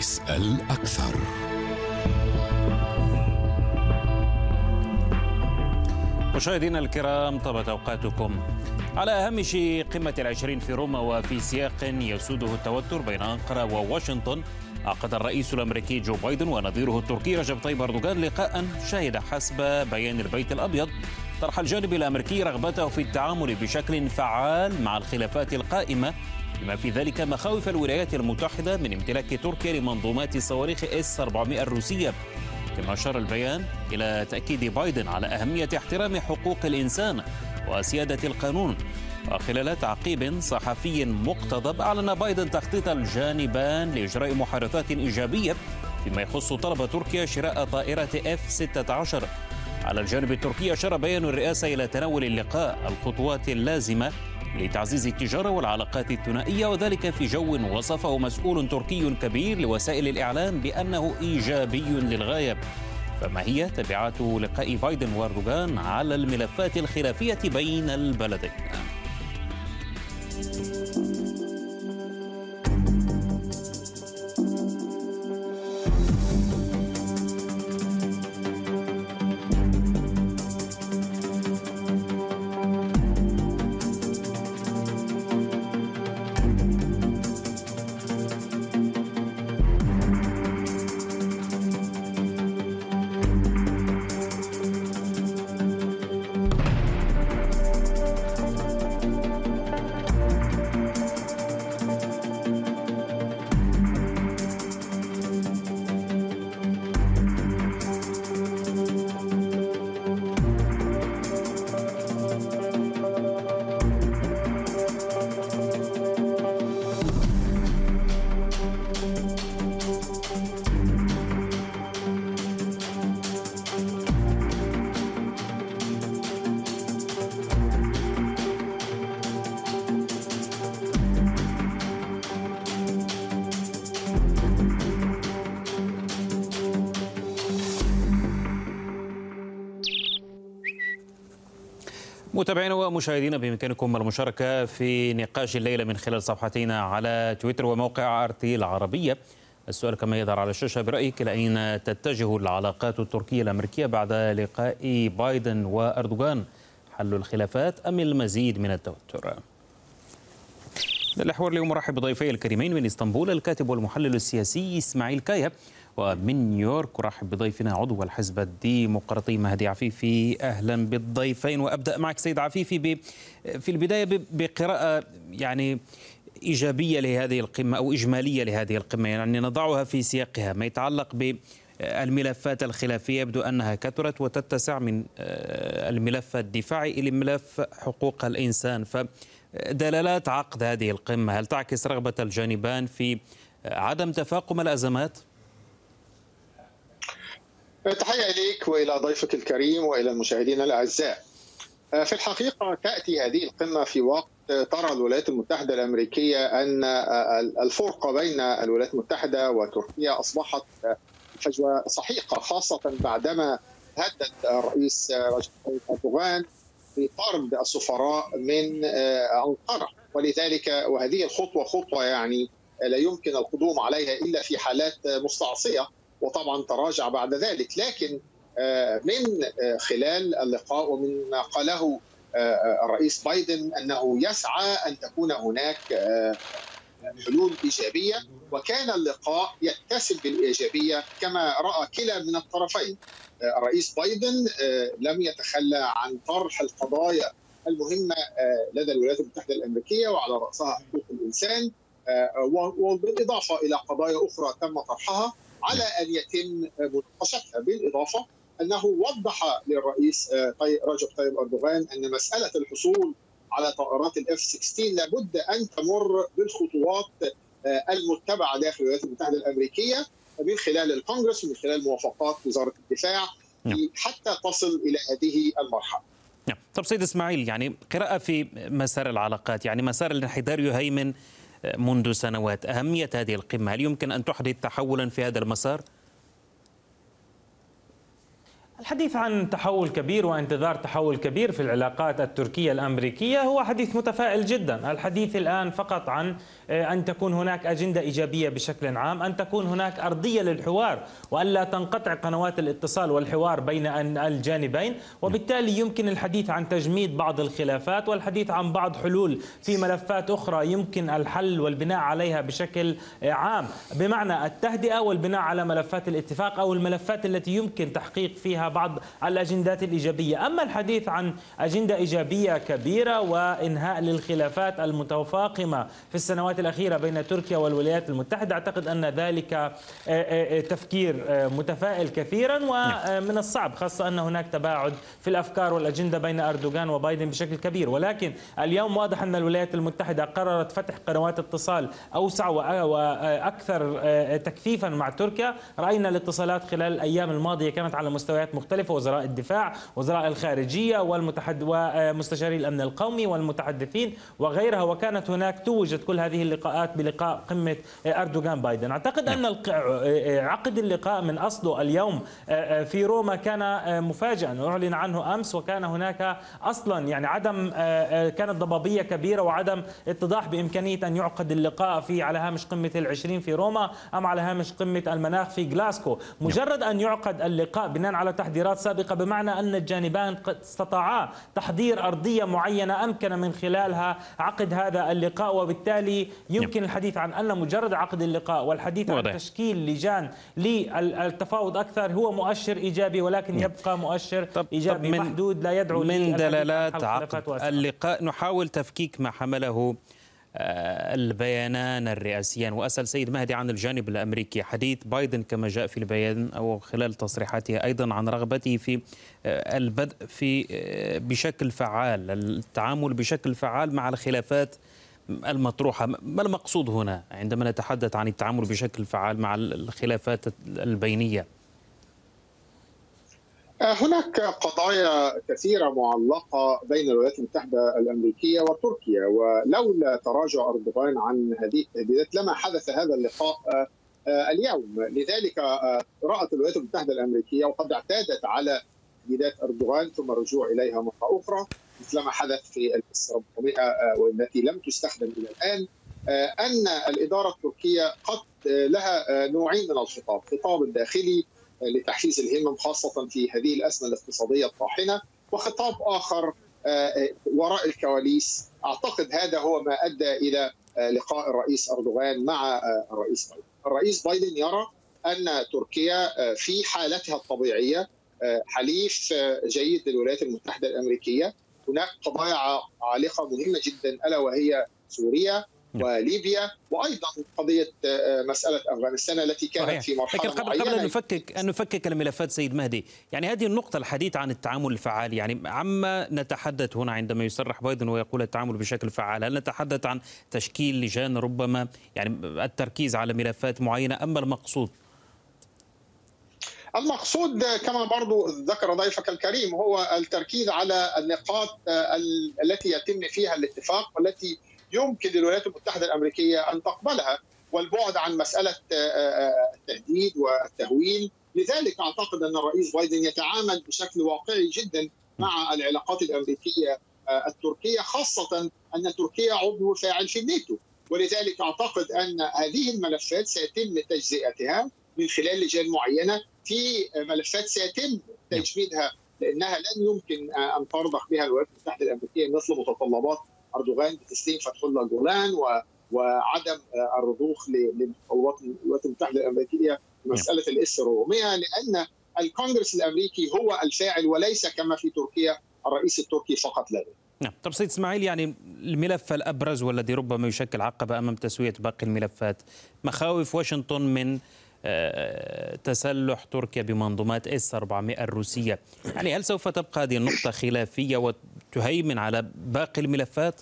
اسأل أكثر. مشاهدينا الكرام طابت أوقاتكم على هامش قمة العشرين في روما وفي سياق يسوده التوتر بين أنقرة وواشنطن عقد الرئيس الأمريكي جو بايدن ونظيره التركي رجب طيب أردوغان لقاء شهد حسب بيان البيت الأبيض. طرح الجانب الأمريكي رغبته في التعامل بشكل فعال مع الخلافات القائمة بما في ذلك مخاوف الولايات المتحدة من امتلاك تركيا لمنظومات صواريخ إس 400 الروسية. كما أشار البيان إلى تأكيد بايدن على أهمية احترام حقوق الإنسان وسيادة القانون. وخلال تعقيب صحفي مقتضب أعلن بايدن تخطيط الجانبان لإجراء محادثات إيجابية فيما يخص طلب تركيا شراء طائرة F-16 على الجانب التركي أشار بيان الرئاسة إلى تناول اللقاء الخطوات اللازمة لتعزيز التجارة والعلاقات الثنائية وذلك في جو وصفه مسؤول تركي كبير لوسائل الإعلام بأنه إيجابي للغاية فما هي تبعات لقاء بايدن وأردوغان على الملفات الخلافية بين البلدين؟ متابعينا ومشاهدينا بإمكانكم المشاركة في نقاش الليلة من خلال صفحتنا على تويتر وموقع ارتي العربية. السؤال كما يظهر على الشاشة برأيك إلى أين تتجه العلاقات التركية الأمريكية بعد لقاء بايدن وأردوغان؟ حل الخلافات أم المزيد من التوتر؟ الحوار اليوم مرحب بضيفي الكريمين من إسطنبول الكاتب والمحلل السياسي إسماعيل كايا. ومن نيويورك ارحب بضيفنا عضو الحزب الديمقراطي مهدي عفيفي. أهلا بالضيفين. وأبدأ معك سيد عفيفي في البداية بقراءة يعني إيجابية لهذه القمة أو إجمالية لهذه القمة. يعني نضعها في سياقها. ما يتعلق ب الملفات الخلافية. يبدو أنها كثرت وتتسع من الملف الدفاعي إلى ملف حقوق الإنسان. فدلالات عقد هذه القمة هل تعكس رغبة الجانبان في عدم تفاقم الأزمات؟ تحية إليك وإلى ضيفك الكريم وإلى المشاهدين الأعزاء في الحقيقة تأتي هذه القمة في وقت ترى الولايات المتحدة الأمريكية أن الفرقة بين الولايات المتحدة وتركيا أصبحت فجوة سحيقة خاصة بعدما هدد الرئيس رجب طيب أردوغان بطرد السفراء من أنقرة. ولذلك وهذه الخطوة خطوة يعني لا يمكن القدوم عليها إلا في حالات مستعصية وطبعا تراجع بعد ذلك. لكن من خلال اللقاء ومن ما قاله الرئيس بايدن أنه يسعى أن تكون هناك حلول إيجابية وكان اللقاء يتسم بالإيجابية كما رأى كلا من الطرفين. الرئيس بايدن لم يتخلى عن طرح القضايا المهمة لدى الولايات المتحدة الأمريكية وعلى رأسها حقوق الإنسان وبالإضافة إلى قضايا أخرى تم طرحها على أن يتم مناقشتها بالإضافة أنه وضح للرئيس رجب طيب أردوغان أن مسألة الحصول على طائرات الاف 16 لابد أن تمر بالخطوات المتبعة داخل الولايات المتحدة الأمريكية من خلال الكونغرس ومن خلال موافقات وزارة الدفاع حتى تصل إلى هذه المرحلة. طب سيد إسماعيل يعني قراءة في مسار العلاقات يعني مسار الانحدار يهيمن منذ سنوات أهمية هذه القمة هل يمكن أن تحدث تحولا في هذا المسار؟ الحديث عن تحول كبير وانتظار تحول كبير في العلاقات التركية الأمريكية هو حديث متفائل جدا. الحديث الآن فقط عن أن تكون هناك أجندة إيجابية بشكل عام أن تكون هناك أرضية للحوار وألا تنقطع قنوات الاتصال والحوار بين الجانبين. وبالتالي يمكن الحديث عن تجميد بعض الخلافات والحديث عن بعض حلول في ملفات أخرى يمكن الحل والبناء عليها بشكل آه، عام. بمعنى التهدئة والبناء على ملفات الاتفاق أو الملفات التي يمكن تحقيق فيها بعض الأجندات الإيجابية. أما الحديث عن أجندة إيجابية كبيرة وإنهاء للخلافات المتفاقمة في السنوات الأخيرة بين تركيا والولايات المتحدة. أعتقد أن ذلك آه، آه، آه، تفكير متفائل كثيرا ومن الصعب خاصة أن هناك تباعد في الأفكار والأجندة بين أردوغان وبايدن بشكل كبير. ولكن اليوم واضح أن الولايات المتحدة قررت فتح قنوات اتصال أوسع وأكثر تكثيفا مع تركيا. رأينا الاتصالات خلال الأيام الماضية كانت على مستويات مختلفة. وزراء الدفاع وزراء الخارجية والمتحد ومستشاري الأمن القومي والمتحدثين وغيرها. وكانت هناك توجت كل هذه اللقاءات بلقاء قمة أردوغان بايدن. أعتقد أن نعم. عقد اللقاء من أصله اليوم في روما كان مفاجئا. أعلن عنه أمس وكان هناك أصلا يعني عدم كانت ضبابية كبيرة وعدم اتضاح بإمكانية أن يعقد اللقاء في على هامش قمة العشرين في روما أم على هامش قمة المناخ في جلاسكو مجرد أن يعقد اللقاء بناء على تحضيرات سابقة بمعنى أن الجانبان قد استطاعا تحضير أرضية معينة أمكن من خلالها عقد هذا اللقاء وبالتالي يمكن الحديث عن أن مجرد عقد اللقاء والحديث عن تشكيل لجان للتفاوض أكثر هو مؤشر إيجابي ولكن يبقى مؤشر إيجابي محدود لا يدعو من دلالات عقد اللقاء؟ نحاول تفكيك ما حمله آه، البيانان الرئاسيان. وأسأل سيد مهدي عن الجانب الأمريكي. حديث بايدن كما جاء في البيان أو خلال تصريحاته أيضا عن رغبته في آه، البدء في آه، بشكل فعال التعامل بشكل فعال مع الخلافات المطروحة ما المقصود هنا عندما نتحدث عن التعامل بشكل فعال مع الخلافات البينية؟ هناك قضايا كثيرة معلقة بين الولايات المتحدة الأمريكية وتركيا ولولا تراجع أردوغان عن هذه التهديدات لما حدث هذا اللقاء آه، اليوم. لذلك آه، رأت الولايات المتحدة الأمريكية وقد اعتادت على تهديدات أردوغان ثم الرجوع إليها مرة أخرى. مثلما حدث في الاس 400 آه، والتي لم تستخدم إلى الآن أن الإدارة التركية قد لها نوعين من الخطاب. خطاب داخلي لتحفيز الهمم خاصة في هذه الأزمة الاقتصادية الطاحنة وخطاب آخر آه، وراء الكواليس. أعتقد هذا هو ما أدى إلى آه، لقاء الرئيس أردوغان مع آه، الرئيس بايدن. الرئيس بايدن يرى أن تركيا في حالتها الطبيعية حليف جيد للولايات المتحدة الأمريكية، هناك قضايا عالقة مهمة جدا ألا وهي سوريا نعم. وليبيا وأيضا قضية آه، مسألة أفغانستان التي كانت صحيح. في مرحلة لكن قبل قبل أن نفكك أن نفكك الملفات سيد مهدي، يعني هذه النقطة الحديث عن التعامل الفعال يعني عما نتحدث هنا عندما يصرح بايدن ويقول التعامل بشكل فعال، هل نتحدث عن تشكيل لجان ربما يعني التركيز على ملفات معينة اما المقصود المقصود كما برضو ذكر ضيفك الكريم هو التركيز على النقاط آه، التي يتم فيها الاتفاق والتي يمكن للولايات المتحدة الأمريكية أن تقبلها والبعد عن مسألة آه، آه، التهديد والتهويل. لذلك أعتقد أن الرئيس بايدن يتعامل بشكل واقعي جدا مع العلاقات الأمريكية آه، التركية خاصة أن تركيا عضو فاعل في الناتو. ولذلك أعتقد أن هذه الملفات سيتم تجزئتها. من خلال لجان معينة في ملفات سيتم تجميدها لأنها لن يمكن أن ترضخ بها الولايات المتحدة الأمريكية مثل متطلبات أردوغان بتسليم فتح الله جولان و وعدم الرضوخ لمتطلبات الولايات المتحدة الأمريكية مسألة الاس 400 لأن الكونغرس الأمريكي هو الفاعل وليس كما في تركيا الرئيس التركي فقط لا نعم. طب سيد إسماعيل يعني الملف الأبرز والذي ربما يشكل عقبة أمام تسوية باقي الملفات مخاوف واشنطن من تسلح تركيا بمنظومات إس 400 الروسية. يعني هل سوف تبقى هذه النقطة خلافية وتهيمن على باقي الملفات؟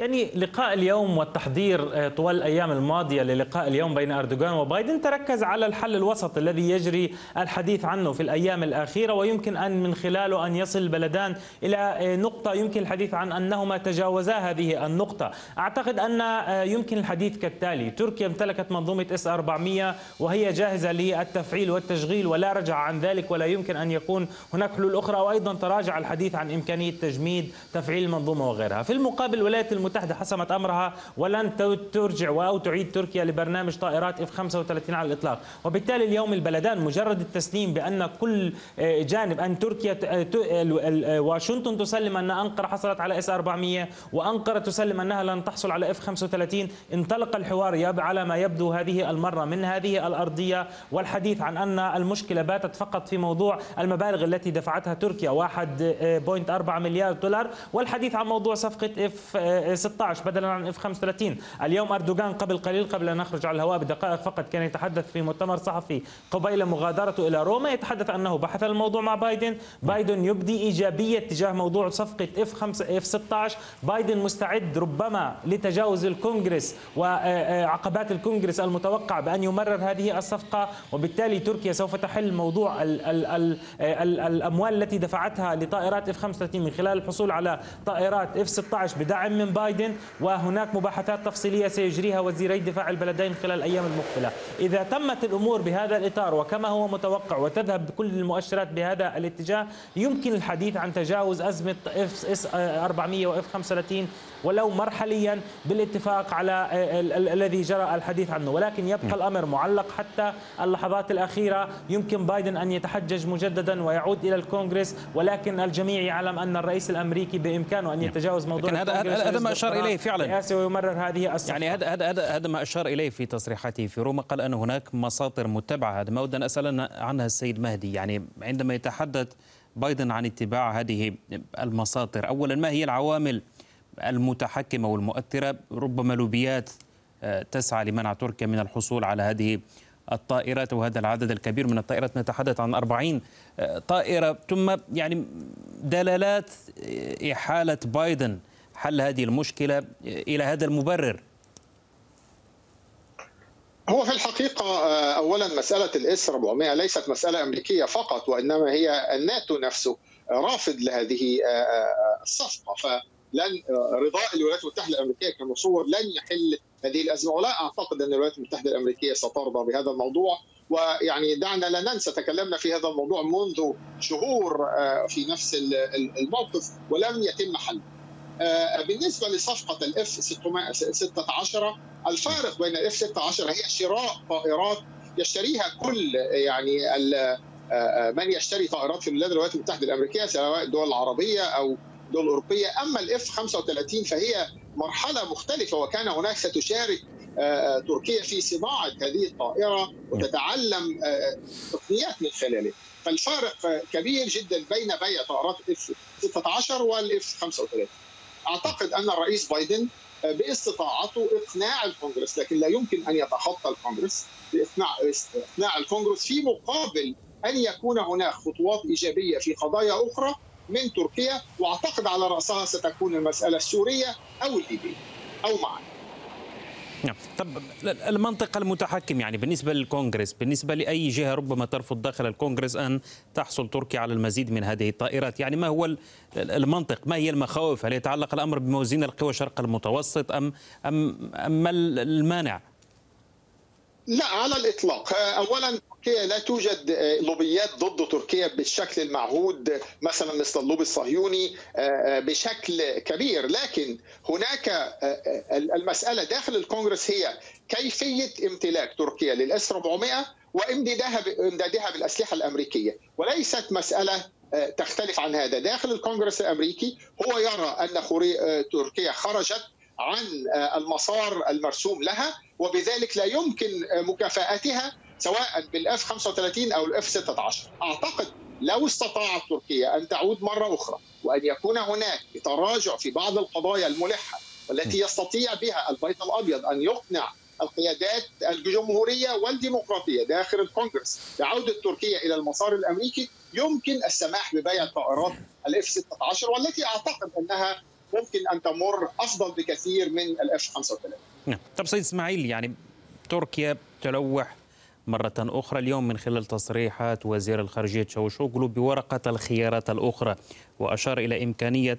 يعني لقاء اليوم والتحضير طوال الأيام الماضية للقاء اليوم بين أردوغان وبايدن تركز على الحل الوسط الذي يجري الحديث عنه في الأيام الأخيرة ويمكن أن من خلاله أن يصل البلدان إلى نقطة يمكن الحديث عن أنهما تجاوزا هذه النقطة، أعتقد أن يمكن الحديث كالتالي، تركيا امتلكت منظومة إس 400 وهي جاهزة للتفعيل والتشغيل ولا رجع عن ذلك ولا يمكن أن يكون هناك حلول أخرى. وأيضا تراجع الحديث عن إمكانية تجميد تفعيل المنظومه وغيرها، في المقابل الولايات المتحدة حسمت أمرها ولن ترجع أو تعيد تركيا لبرنامج طائرات إف 35 على الإطلاق، وبالتالي اليوم البلدان مجرد التسليم بأن كل جانب أن تركيا واشنطن تسلم أن أنقرة حصلت على إس 400 وأنقرة تسلم أنها لن تحصل على إف 35 انطلق الحوار على ما يبدو هذه المرة من هذه الأرضية والحديث عن أن المشكلة باتت فقط في موضوع المبالغ التي دفعتها تركيا 1.4 مليار دولار والحديث عن موضوع صفقة إف 16 بدلا عن إف 35 اليوم أردوغان قبل قليل قبل أن نخرج على الهواء بدقائق فقط. كان يتحدث في مؤتمر صحفي قبيل مغادرته إلى روما. يتحدث أنه بحث الموضوع مع بايدن. بايدن يبدي إيجابية تجاه موضوع صفقة إف 5 إف 16 بايدن مستعد ربما لتجاوز الكونغرس وعقبات الكونغرس المتوقع بأن يمرر هذه الصفقة. وبالتالي تركيا سوف تحل موضوع ال ال ال ال الأموال التي دفعتها لطائرات إف 35 من خلال الحصول على طائرات إف 16 بدعم من بايدن. وهناك مباحثات تفصيلية سيجريها وزيري دفاع البلدين خلال الأيام المقبلة. إذا تمت الأمور بهذا الإطار وكما هو متوقع وتذهب كل المؤشرات بهذا الاتجاه يمكن الحديث عن تجاوز أزمة إف إس 400 وإف 35 ولو مرحليا بالاتفاق على الذي جرى الحديث عنه. ولكن يبقى الأمر معلق حتى اللحظات الأخيرة. يمكن بايدن أن يتحجج مجددا ويعود إلى الكونغرس ولكن الجميع يعلم أن الرئيس الأمريكي بإمكانه أن يتجاوز موضوع هذا هذا ما أشار إليه فعلا. ويمرر هذه الصفحة. يعني هذا هذا هذا هذا ما أشار إليه في تصريحاته في روما قال أن هناك مصادر متبعة. هذا ما ود ان اسال عنها السيد مهدي. يعني عندما يتحدث بايدن عن اتباع هذه المصادر اولا ما هي العوامل المتحكمة والمؤثرة؟ ربما لوبيات تسعى لمنع تركيا من الحصول على هذه الطائرات وهذا العدد الكبير من الطائرات. نتحدث عن 40 طائرة. ثم يعني دلالات إحالة بايدن حل هذه المشكلة إلى هذا المبرر؟ هو في الحقيقة أولا مسألة الإس 400 ليست مسألة أمريكية فقط وإنما هي الناتو نفسه رافض لهذه الصفقة. فلن رضاء الولايات المتحدة الأمريكية كمصور لن يحل هذه الأزمة ولا أعتقد أن الولايات المتحدة الأمريكية سترضى بهذا الموضوع. ويعني دعنا لا ننسى تكلمنا في هذا الموضوع منذ شهور في نفس الموقف ولم يتم حل. بالنسبة لصفقة الاف 16 الفارق بين الاف 16 هي شراء طائرات يشتريها كل يعني من يشتري طائرات في الولايات المتحدة الأمريكية سواء الدول العربيه أو دول أوروبية. أما الاف 35 فهي مرحلة مختلفة وكان هناك ستشارك تركيا في صناعة هذه الطائرة وتتعلم تقنيات من خلاله فالفارق كبير جدا بين بيع طائرات اف 16 والاف 35 أعتقد أن الرئيس بايدن باستطاعته إقناع الكونغرس لكن لا يمكن أن يتخطى الكونغرس بإقناع إقناع الكونغرس في مقابل أن يكون هناك خطوات إيجابية في قضايا أخرى من تركيا وأعتقد على رأسها ستكون المسألة السورية أو الليبية. أو معا. نعم. طب المنطق المتحكم يعني بالنسبة للكونغرس بالنسبة لأي جهة ربما ترفض داخل الكونغرس أن تحصل تركيا على المزيد من هذه الطائرات؟ يعني ما هو المنطق؟ ما هي المخاوف؟ هل يتعلق الأمر بموازين القوى الشرق المتوسط أم أم أم المانع؟ لا على الإطلاق. اولا تركيا لا توجد لوبيات ضد تركيا بالشكل المعهود مثلا مثل اللوبي الصهيوني بشكل كبير. لكن هناك المسألة داخل الكونغرس هي كيفية امتلاك تركيا للأس 400 وإمدادها إمدادها بالأسلحة الأمريكية. وليست مسألة تختلف عن هذا. داخل الكونغرس الأمريكي هو يرى أن تركيا خرجت عن المسار المرسوم لها وبذلك لا يمكن مكافآتها سواء بالاف 35 أو الاف 16 أعتقد لو استطاعت تركيا أن تعود مرة أخرى وأن يكون هناك تراجع في بعض القضايا الملحة والتي يستطيع بها البيت الأبيض أن يقنع القيادات الجمهورية والديمقراطية داخل الكونغرس بعودة تركيا إلى المسار الأمريكي يمكن السماح ببيع طائرات الاف 16 والتي أعتقد أنها ممكن أن تمر أفضل بكثير من الاف 35 نعم. طب سيد إسماعيل يعني تركيا تلوح مرة أخرى اليوم من خلال تصريحات وزير الخارجية تشاووش أوغلو بورقة الخيارات الأخرى وأشار إلى إمكانية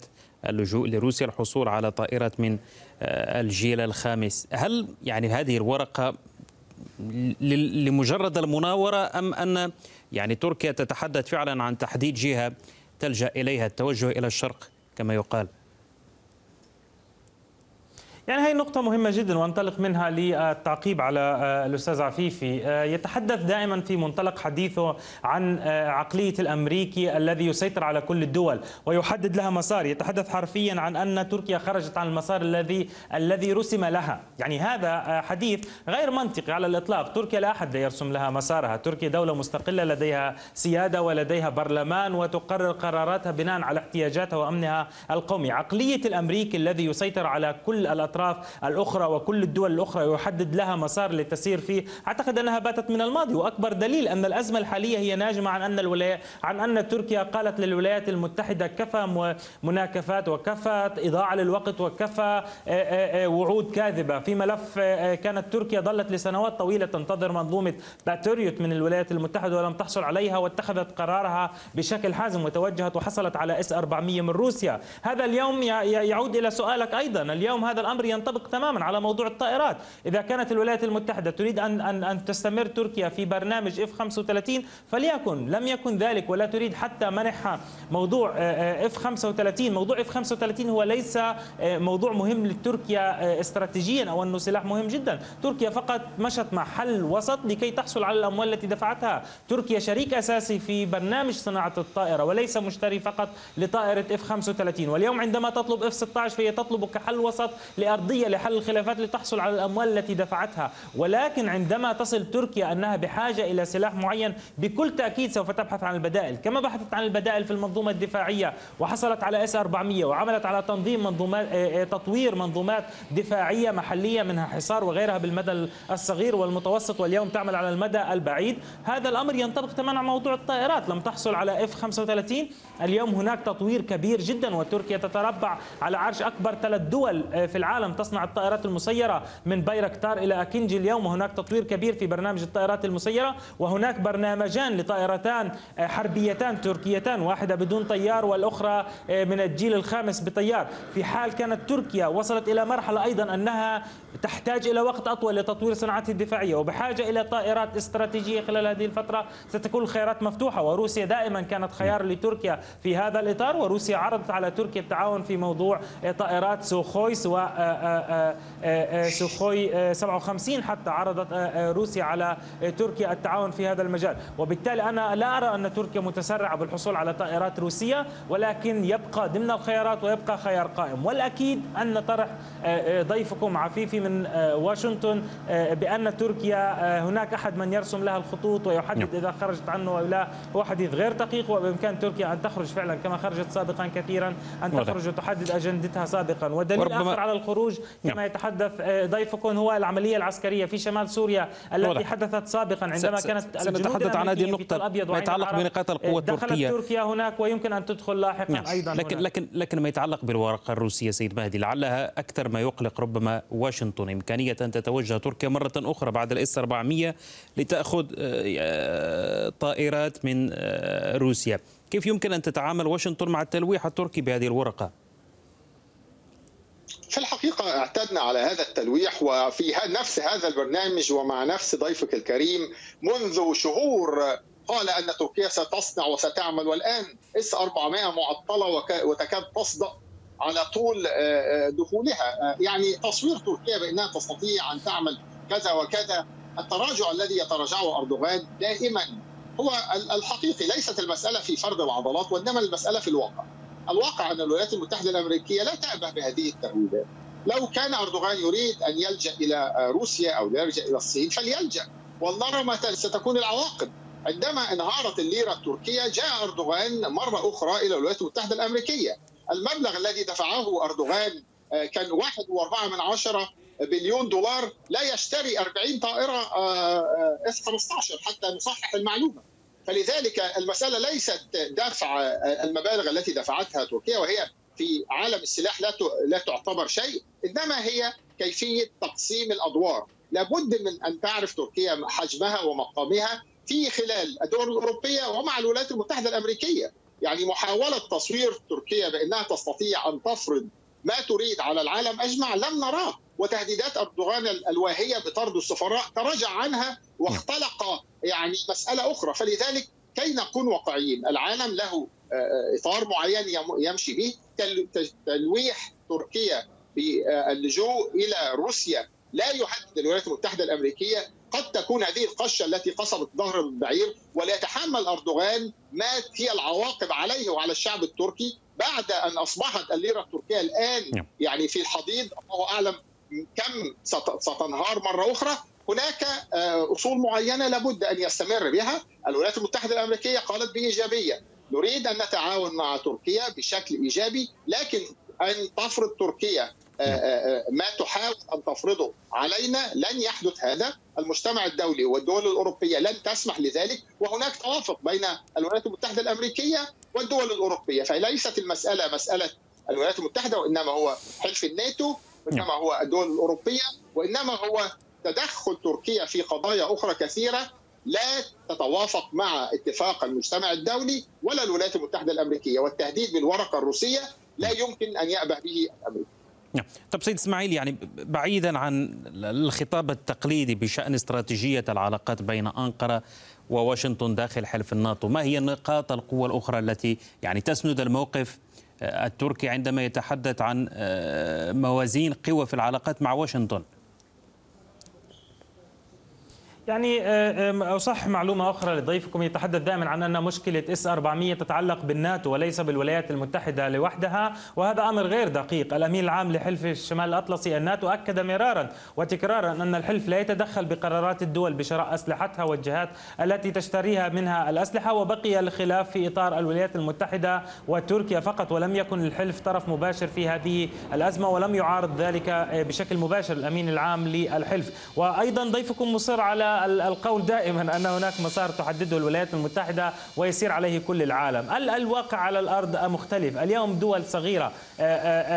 اللجوء لروسيا الحصول على طائرات من آه، الجيل الخامس. هل يعني هذه الورقة لمجرد المناورة أم أن يعني تركيا تتحدث فعلا عن تحديد جهة تلجأ إليها التوجه إلى الشرق كما يقال؟ يعني هي نقطة مهمة جدا وانطلق منها للتعقيب على آه، الأستاذ عفيفي. آه، يتحدث دائما في منطلق حديثه عن آه، عقلية الأمريكي الذي يسيطر على كل الدول ويحدد لها مسار. يتحدث حرفيا عن أن تركيا خرجت عن المسار الذي الذي رسم لها. يعني هذا حديث غير منطقي على الإطلاق. تركيا لا أحد يرسم لها مسارها. تركيا دولة مستقلة لديها سيادة ولديها برلمان وتقرر قراراتها بناء على احتياجاتها وأمنها القومي. عقلية الأمريكي الذي يسيطر على كل الأطراف الأطراف الأخرى وكل الدول الأخرى يحدد لها مسار لتسير فيه. أعتقد أنها باتت من الماضي وأكبر دليل أن الأزمة الحالية هي ناجمة عن أن الولايات عن أن تركيا قالت للولايات المتحدة كفى مناكفات وكفى إضاعة للوقت وكفى آه، آه، آه، وعود كاذبة. في ملف كانت تركيا ظلت لسنوات طويلة تنتظر منظومة باتريوت من الولايات المتحدة ولم تحصل عليها واتخذت قرارها بشكل حازم وتوجهت وحصلت على إس 400 من روسيا. هذا اليوم يعود إلى سؤالك أيضا. اليوم هذا الأمر الأمر ينطبق تماما على موضوع الطائرات. إذا كانت الولايات المتحدة تريد ان ان أن تستمر تركيا في برنامج إف 35 فليكن لم يكن ذلك ولا تريد حتى منحها موضوع إف 35 موضوع إف 35 هو ليس آه، موضوع مهم لتركيا آه، استراتيجيا أو أنه سلاح مهم جدا. تركيا فقط مشت مع حل وسط لكي تحصل على الأموال التي دفعتها. تركيا شريك أساسي في برنامج صناعة الطائرة وليس مشتري فقط لطائرة إف 35 واليوم عندما تطلب إف 16 فهي تطلب كحل وسط أرضية لحل الخلافات لتحصل على الأموال التي دفعتها. ولكن عندما تصل تركيا أنها بحاجة إلى سلاح معين بكل تأكيد سوف تبحث عن البدائل. كما بحثت عن البدائل في المنظومة الدفاعية وحصلت على إس 400 وعملت على تنظيم منظومات آه، آه، تطوير منظومات دفاعية محلية منها حصار وغيرها بالمدى الصغير والمتوسط واليوم تعمل على المدى البعيد. هذا الأمر ينطبق تماما على موضوع الطائرات. لم تحصل على إف 35 اليوم هناك تطوير كبير جدا وتركيا تتربع على عرش أكبر ثلاث دول آه، في العالم. تصنع الطائرات المسيرة من بايركتار إلى أكينجي اليوم وهناك تطوير كبير في برنامج الطائرات المسيرة وهناك برنامجان لطائرتان آه، حربيتان تركيتان واحدة بدون طيار والأخرى آه، من الجيل الخامس بطيار. في حال كانت تركيا وصلت إلى مرحلة أيضا أنها تحتاج إلى وقت أطول لتطوير صناعتها الدفاعية وبحاجة إلى طائرات استراتيجية خلال هذه الفترة ستكون الخيارات مفتوحة. وروسيا دائما كانت خيار لتركيا في هذا الإطار وروسيا عرضت على تركيا التعاون في موضوع آه، طائرات سوخوي سواء آه، آه، سوخوي 57 حتى عرضت روسيا على تركيا التعاون في هذا المجال. وبالتالي أنا لا أرى أن تركيا متسرعة بالحصول على طائرات روسية ولكن يبقى ضمن الخيارات ويبقى خيار قائم. والأكيد أن طرح ضيفكم عفيفي من واشنطن بأن تركيا هناك أحد من يرسم لها الخطوط ويحدد نعم. إذا خرجت عنه أو لا. هو حديث غير دقيق وبإمكان تركيا أن تخرج فعلا كما خرجت سابقا كثيرا أن تخرج وتحدد أجندتها سابقا. ودليل آخر على الخروج كما نعم. يتحدث آه، ضيفكم هو العملية العسكرية في شمال سوريا التي حدثت سابقا عندما كانت سنتحدث عن هذه النقطة ما يتعلق بنقاط القوة التركية دخلت تركيا هناك ويمكن أن تدخل لاحقا نعم. أيضا لكن هناك. لكن لكن ما يتعلق بالورقة الروسية سيد مهدي لعلها أكثر ما يقلق ربما واشنطن إمكانية أن تتوجه تركيا مرة أخرى بعد الإس 400 لتأخذ آه، طائرات من آه، روسيا كيف يمكن أن تتعامل واشنطن مع التلويح التركي بهذه الورقة؟ في الحقيقة اعتدنا على هذا التلويح وفي نفس هذا البرنامج ومع نفس ضيفك الكريم منذ شهور قال أن تركيا ستصنع وستعمل والآن إس 400 معطلة وتكاد تصدأ على طول آه، آه، دخولها. آه، يعني تصوير تركيا بأنها تستطيع أن تعمل كذا وكذا التراجع الذي يتراجعه أردوغان دائما هو الحقيقي ليست المسألة في فرض العضلات وإنما المسألة في الواقع. الواقع أن الولايات المتحدة الأمريكية لا تأبه بهذه التهويدات لو كان أردوغان يريد أن يلجأ إلى روسيا أو يلجأ إلى الصين فليلجأ. ونرى متى ستكون العواقب. عندما انهارت الليرة التركية جاء أردوغان مرة أخرى إلى الولايات المتحدة الأمريكية. المبلغ الذي دفعه أردوغان آه، كان واحد وأربعة من عشرة بليون دولار لا يشتري 40 طائرة اس آه، 15 آه، حتى نصحح المعلومة. فلذلك المسألة ليست دفع المبالغ التي دفعتها تركيا وهي في عالم السلاح لا لا تعتبر شيء إنما هي كيفية تقسيم الأدوار. لابد من أن تعرف تركيا حجمها ومقامها في خلال الدول الأوروبية ومع الولايات المتحدة الأمريكية. يعني محاولة تصوير تركيا بأنها تستطيع أن تفرض ما تريد على العالم أجمع لم نراه. وتهديدات أردوغان الواهية بطرد السفراء تراجع عنها واختلق يعني مسألة أخرى. فلذلك كي نكون واقعيين العالم له إطار معين يمشي به. تلويح تركيا باللجوء إلى روسيا لا يهدد الولايات المتحدة الأمريكية. قد تكون هذه القشة التي قصبت ظهر البعير وليتحمل أردوغان ما هي العواقب عليه وعلى الشعب التركي بعد أن أصبحت الليرة التركية الآن يعني في الحضيض. الله أعلم كم ستنهار مرة أخرى هناك أصول معينة لابد أن يستمر بها. الولايات المتحدة الأمريكية قالت بإيجابية نريد أن نتعاون مع تركيا بشكل إيجابي لكن أن تفرض تركيا ما تحاول أن تفرضه علينا لن يحدث هذا. المجتمع الدولي والدول الأوروبية لن تسمح لذلك وهناك توافق بين الولايات المتحدة الأمريكية والدول الأوروبية. فليست المسألة مسألة الولايات المتحدة وإنما هو حلف الناتو. وإنما هو الدول الأوروبية وإنما هو تدخل تركيا في قضايا أخرى كثيرة لا تتوافق مع اتفاق المجتمع الدولي ولا الولايات المتحدة الأمريكية والتهديد بالورقة الروسية لا يمكن أن يأبه به أمريكا نعم. طب سيد إسماعيل يعني بعيدا عن الخطاب التقليدي بشأن استراتيجية العلاقات بين أنقرة وواشنطن داخل حلف الناتو، ما هي نقاط القوة الأخرى التي يعني تسند الموقف التركي عندما يتحدث عن موازين قوى في العلاقات مع واشنطن؟ يعني أصح معلومة أخرى لضيفكم يتحدث دائما عن أن مشكلة إس 400 تتعلق بالناتو وليس بالولايات المتحدة لوحدها وهذا أمر غير دقيق. الأمين العام لحلف الشمال الأطلسي الناتو أكد مرارا وتكرارا أن الحلف لا يتدخل بقرارات الدول بشراء أسلحتها والجهات التي تشتريها منها الأسلحة وبقي الخلاف في إطار الولايات المتحدة وتركيا فقط ولم يكن الحلف طرف مباشر في هذه الأزمة ولم يعارض ذلك بشكل مباشر الأمين العام للحلف. وأيضا ضيفكم مصر على القول دائما أن هناك مسار تحدده الولايات المتحدة ويسير عليه كل العالم، الواقع على الأرض مختلف، اليوم دول صغيرة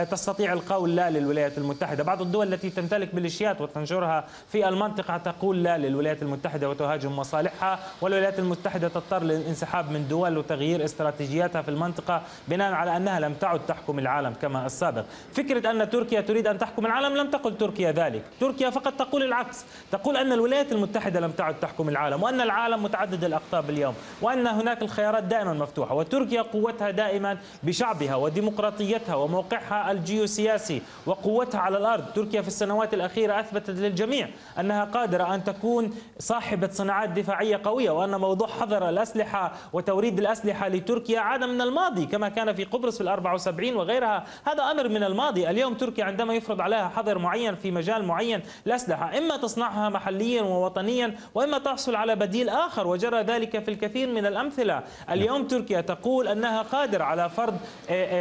تستطيع القول لا للولايات المتحدة، بعض الدول التي تمتلك ميليشيات وتنشرها في المنطقة تقول لا للولايات المتحدة وتهاجم مصالحها، والولايات المتحدة تضطر للانسحاب من دول وتغيير استراتيجياتها في المنطقة بناء على أنها لم تعد تحكم العالم كما السابق، فكرة أن تركيا تريد أن تحكم العالم لم تقل تركيا ذلك، تركيا فقط تقول العكس، تقول أن الولايات المتحده لم تعد تحكم العالم وأن العالم متعدد الأقطاب اليوم وأن هناك الخيارات دائما مفتوحة وتركيا قوتها دائما بشعبها وديمقراطيتها وموقعها الجيوسياسي وقوتها على الأرض. تركيا في السنوات الأخيرة أثبتت للجميع أنها قادرة أن تكون صاحبة صناعات دفاعية قوية وأن موضوع حظر الأسلحة وتوريد الأسلحة لتركيا عاد من الماضي كما كان في قبرص في الأربع وسبعين وغيرها. هذا أمر من الماضي. اليوم تركيا عندما يفرض عليها حظر معين في مجال معين الأسلحة إما تصنعها محليا ووطنيا وإما تحصل على بديل آخر وجرى ذلك في الكثير من الأمثلة، اليوم تركيا تقول أنها قادرة على فرض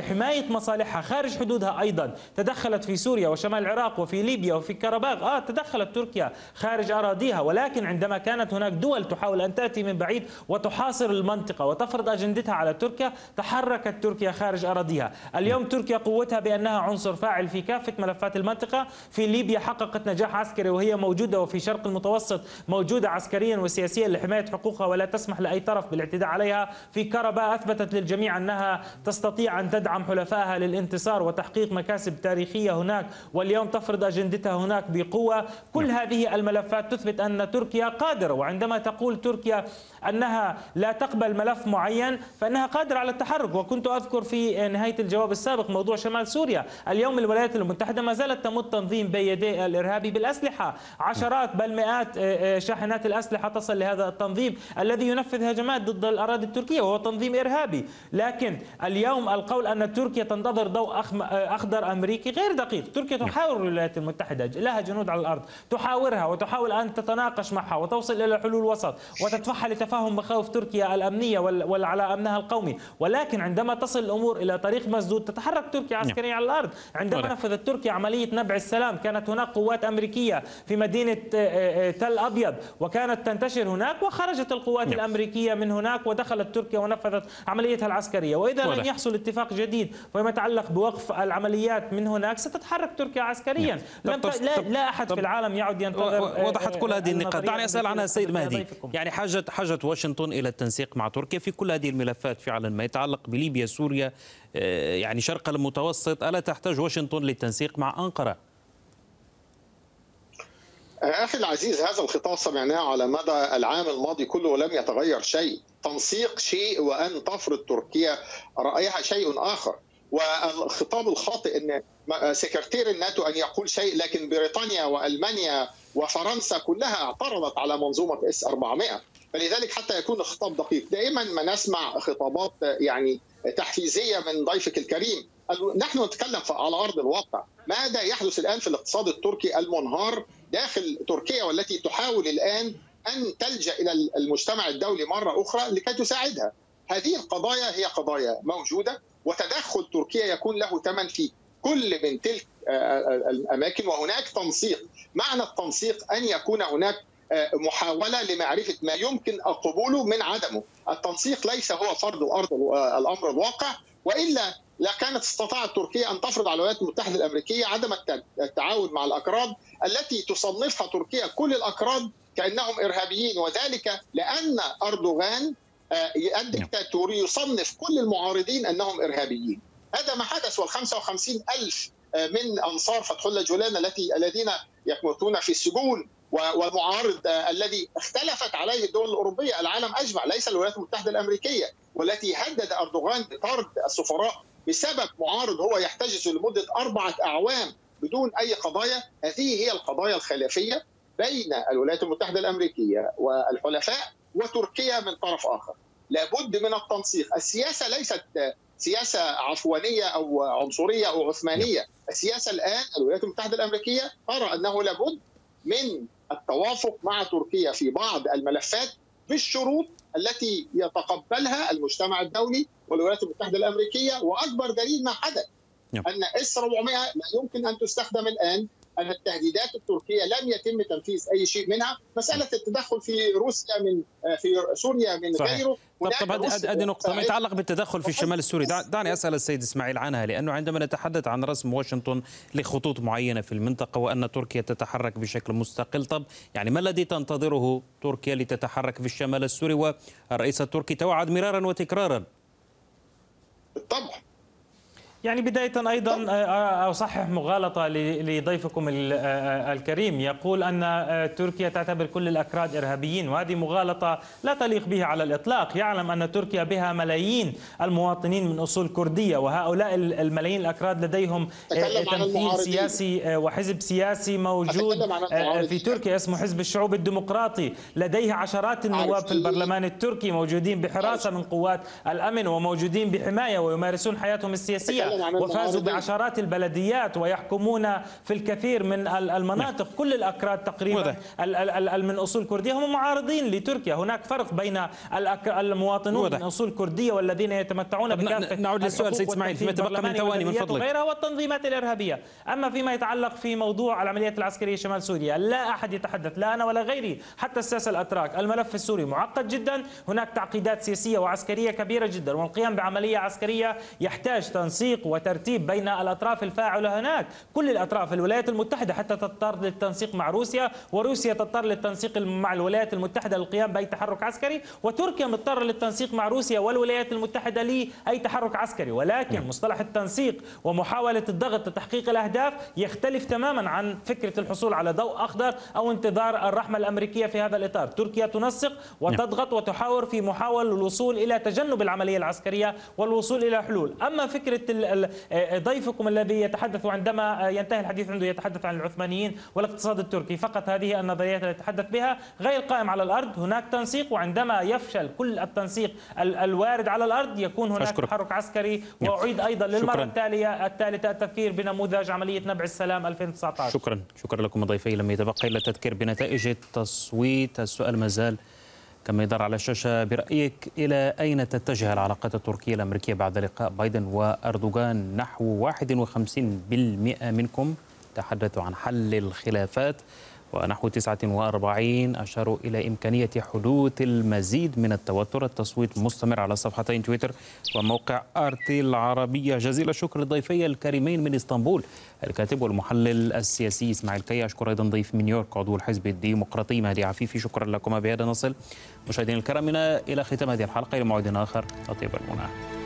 حماية مصالحها خارج حدودها أيضا، تدخلت في سوريا وشمال العراق وفي ليبيا وفي كرباغ، آه تدخلت تركيا خارج أراضيها. ولكن عندما كانت هناك دول تحاول أن تأتي من بعيد وتحاصر المنطقة وتفرض أجندتها على تركيا، تحركت تركيا خارج أراضيها، اليوم تركيا قوتها بأنها عنصر فاعل في كافة ملفات المنطقة، في ليبيا حققت نجاح عسكري وهي موجودة وفي شرق المتوسط موجودة عسكريا وسياسيا لحماية حقوقها ولا تسمح لأي طرف بالاعتداء عليها، في كرباء أثبتت للجميع أنها تستطيع أن تدعم حلفائها للانتصار وتحقيق مكاسب تاريخية هناك، واليوم تفرض أجندتها هناك بقوة، كل هذه الملفات تثبت أن تركيا قادرة، وعندما تقول تركيا أنها لا تقبل ملف معين فإنها قادرة على التحرك، وكنت أذكر في نهاية الجواب السابق موضوع شمال سوريا، اليوم الولايات المتحدة ما زالت تمد تنظيم بين يدي الارهابي بالأسلحة، عشرات بل مئات شاحنات الأسلحة تصل لهذا التنظيم الذي ينفذ هجمات ضد الأراضي التركية وهو تنظيم إرهابي. لكن اليوم القول أن تركيا تنتظر ضوء أخضر أمريكي غير دقيق. تركيا تحاور الولايات المتحدة. لها جنود على الأرض. تحاورها وتحاول أن تتناقش معها وتوصل إلى حلول وسط وتدفعها لتفهم مخاوف تركيا الأمنية وعلى أمنها القومي. ولكن عندما تصل الأمور إلى طريق مسدود تتحرك تركيا عسكريا على الأرض. عندما نفذت تركيا عملية نبع السلام كانت هناك قوات أمريكية في مدينة تل أبيض الأبيض وكانت تنتشر هناك وخرجت القوات نعم. الأمريكية من هناك ودخلت تركيا ونفذت عمليتها العسكرية. وإذا لم يحصل اتفاق جديد فيما يتعلق بوقف العمليات من هناك ستتحرك تركيا عسكريا. نعم. لم لا, لا أحد في العالم يعد ينتظر وضحت كل هذه النقاط. دعني أسأل عنها السيد مهدي. يعني حاجة حاجة واشنطن إلى التنسيق مع تركيا في كل هذه الملفات فعلا ما يتعلق بليبيا سوريا آه، يعني شرق المتوسط. ألا تحتاج واشنطن للتنسيق مع أنقرة؟ أخي العزيز هذا الخطاب سمعناه على مدى العام الماضي كله ولم يتغير شيء. تنسيق شيء وأن تفرض تركيا رأيها شيء آخر. والخطاب الخاطئ إن سكرتير الناتو أن يقول شيء لكن بريطانيا وألمانيا وفرنسا كلها اعترضت على منظومة إس 400 فلذلك حتى يكون الخطاب دقيق. دائما ما نسمع خطابات يعني تحفيزية من ضيفك الكريم. نحن نتكلم على أرض الواقع. ماذا يحدث الآن في الاقتصاد التركي المنهار داخل تركيا والتي تحاول الآن أن تلجأ إلى المجتمع الدولي مرة أخرى لكي تساعدها؟ هذه القضايا هي قضايا موجودة وتدخل تركيا يكون له ثمن في كل من تلك آه، آه، الأماكن. وهناك تنسيق. معنى التنسيق أن يكون هناك آه، محاولة لمعرفة ما يمكن قبوله من عدمه. التنسيق ليس هو فرض الأرض الأمر الواقع وإلا لكانت استطاعت تركيا أن تفرض على الولايات المتحدة الأمريكية عدم التعاون مع الأكراد التي تصنفها تركيا كل الأكراد كأنهم إرهابيين وذلك لأن أردوغان آه، الدكتاتوري يصنف كل المعارضين أنهم إرهابيين. هذا ما حدث وال 55 ألف آه، من أنصار فتح الله جولان التي الذين يموتون في السجون والمعارض آه، الذي اختلفت عليه الدول الأوروبية العالم أجمع ليس الولايات المتحدة الأمريكية والتي هدد أردوغان بطرد السفراء بسبب معارض هو يحتجز لمدة أربعة أعوام بدون أي قضايا. هذه هي القضايا الخلافية بين الولايات المتحدة الأمريكية والحلفاء وتركيا من طرف آخر. لابد من التنسيق. السياسة ليست سياسة عفوانية أو عنصرية أو عثمانية. السياسة الآن الولايات المتحدة الأمريكية ترى أنه لابد من التوافق مع تركيا في بعض الملفات بالشروط التي يتقبلها المجتمع الدولي والولايات المتحدة الأمريكية وأكبر دليل ما حدث. أن اس 400 لا يمكن أن تستخدم الآن أن التهديدات التركية لم يتم تنفيذ أي شيء منها، مسألة التدخل في روسيا من في سوريا من صحيح. غيره. طب هذه نقطة. ما يتعلق بالتدخل في الشمال السوري؟ دعني أسأل السيد إسماعيل عنها لأنه عندما نتحدث عن رسم واشنطن لخطوط معينة في المنطقة وأن تركيا تتحرك بشكل مستقل طب يعني ما الذي تنتظره تركيا لتتحرك في الشمال السوري؟ والرئيس التركي توعد مرارا وتكرارا. بالطبع يعني بداية أيضا آه، آه، أصحح مغالطة لضيفكم آه، الكريم. يقول أن تركيا تعتبر كل الأكراد إرهابيين وهذه مغالطة لا تليق به على الإطلاق. يعلم أن تركيا بها ملايين المواطنين من أصول كردية وهؤلاء الملايين الأكراد لديهم تمثيل سياسي وحزب سياسي موجود في تركيا اسمه حزب الشعوب الديمقراطي. لديه عشرات النواب في البرلمان التركي موجودين بحراسة من قوات الأمن وموجودين بحماية ويمارسون حياتهم السياسية. وفازوا بعشرات البلديات ويحكمون في الكثير من المناطق. كل الأكراد تقريبا من أصول كردية. هم معارضين لتركيا. هناك فرق بين المواطنون من أصول كردية والذين يتمتعون بكافة نعود للسؤال سيد إسماعيل فيما تبقى من ثواني من فضلك. وغيرها والتنظيمات الإرهابية. أما فيما يتعلق في موضوع العمليات العسكرية شمال سوريا لا أحد يتحدث لا أنا ولا غيري حتى الساسة الأتراك. الملف السوري معقد جدا. هناك تعقيدات سياسية وعسكرية كبيرة جدا والقيام بعملية عسكرية يحتاج تنسيق تنسيق وترتيب بين الأطراف الفاعلة هناك. كل الأطراف الولايات المتحدة حتى تضطر للتنسيق مع روسيا وروسيا تضطر للتنسيق مع الولايات المتحدة للقيام بأي تحرك عسكري وتركيا مضطرة للتنسيق مع روسيا والولايات المتحدة لأي تحرك عسكري. ولكن مصطلح التنسيق ومحاولة الضغط لتحقيق الأهداف يختلف تماما عن فكرة الحصول على ضوء أخضر أو انتظار الرحمة الأمريكية في هذا الإطار. تركيا تنسق وتضغط وتحاور في محاولة الوصول إلى تجنب العملية العسكرية والوصول إلى حلول. أما فكرة ضيفكم الذي يتحدث عندما ينتهي الحديث عنده يتحدث عن العثمانيين والاقتصاد التركي. فقط هذه النظريات التي يتحدث بها غير قائم على الأرض. هناك تنسيق وعندما يفشل كل التنسيق الوارد على الأرض. يكون هناك أشكرك. تحرك عسكري. وأعيد أيضا للمرة شكرا. التالية الثالثه التفكير بنموذج عملية نبع السلام 2019 شكرا. شكرا لكم ضيفي. لم يتبقى إلا التذكير بنتائج التصويت. السؤال ما زال كما يظهر على الشاشة برأيك إلى أين تتجه العلاقات التركية الأمريكية بعد لقاء بايدن وأردوغان؟ نحو 51% منكم تحدثوا عن حل الخلافات. ونحو 49 أشاروا إلى إمكانية حدوث المزيد من التوتر. التصويت مستمر على صفحتين تويتر وموقع آرتي العربية. جزيل الشكر لضيفي الكريمين من إسطنبول. الكاتب والمحلل السياسي إسماعيل كي أشكر أيضا ضيف من نيويورك عضو الحزب الديمقراطي مهدي عفيفي. شكرا لكم بهذا نصل مشاهدينا الكرام إلى ختام هذه الحلقة إلى موعد آخر. أطيب المنى.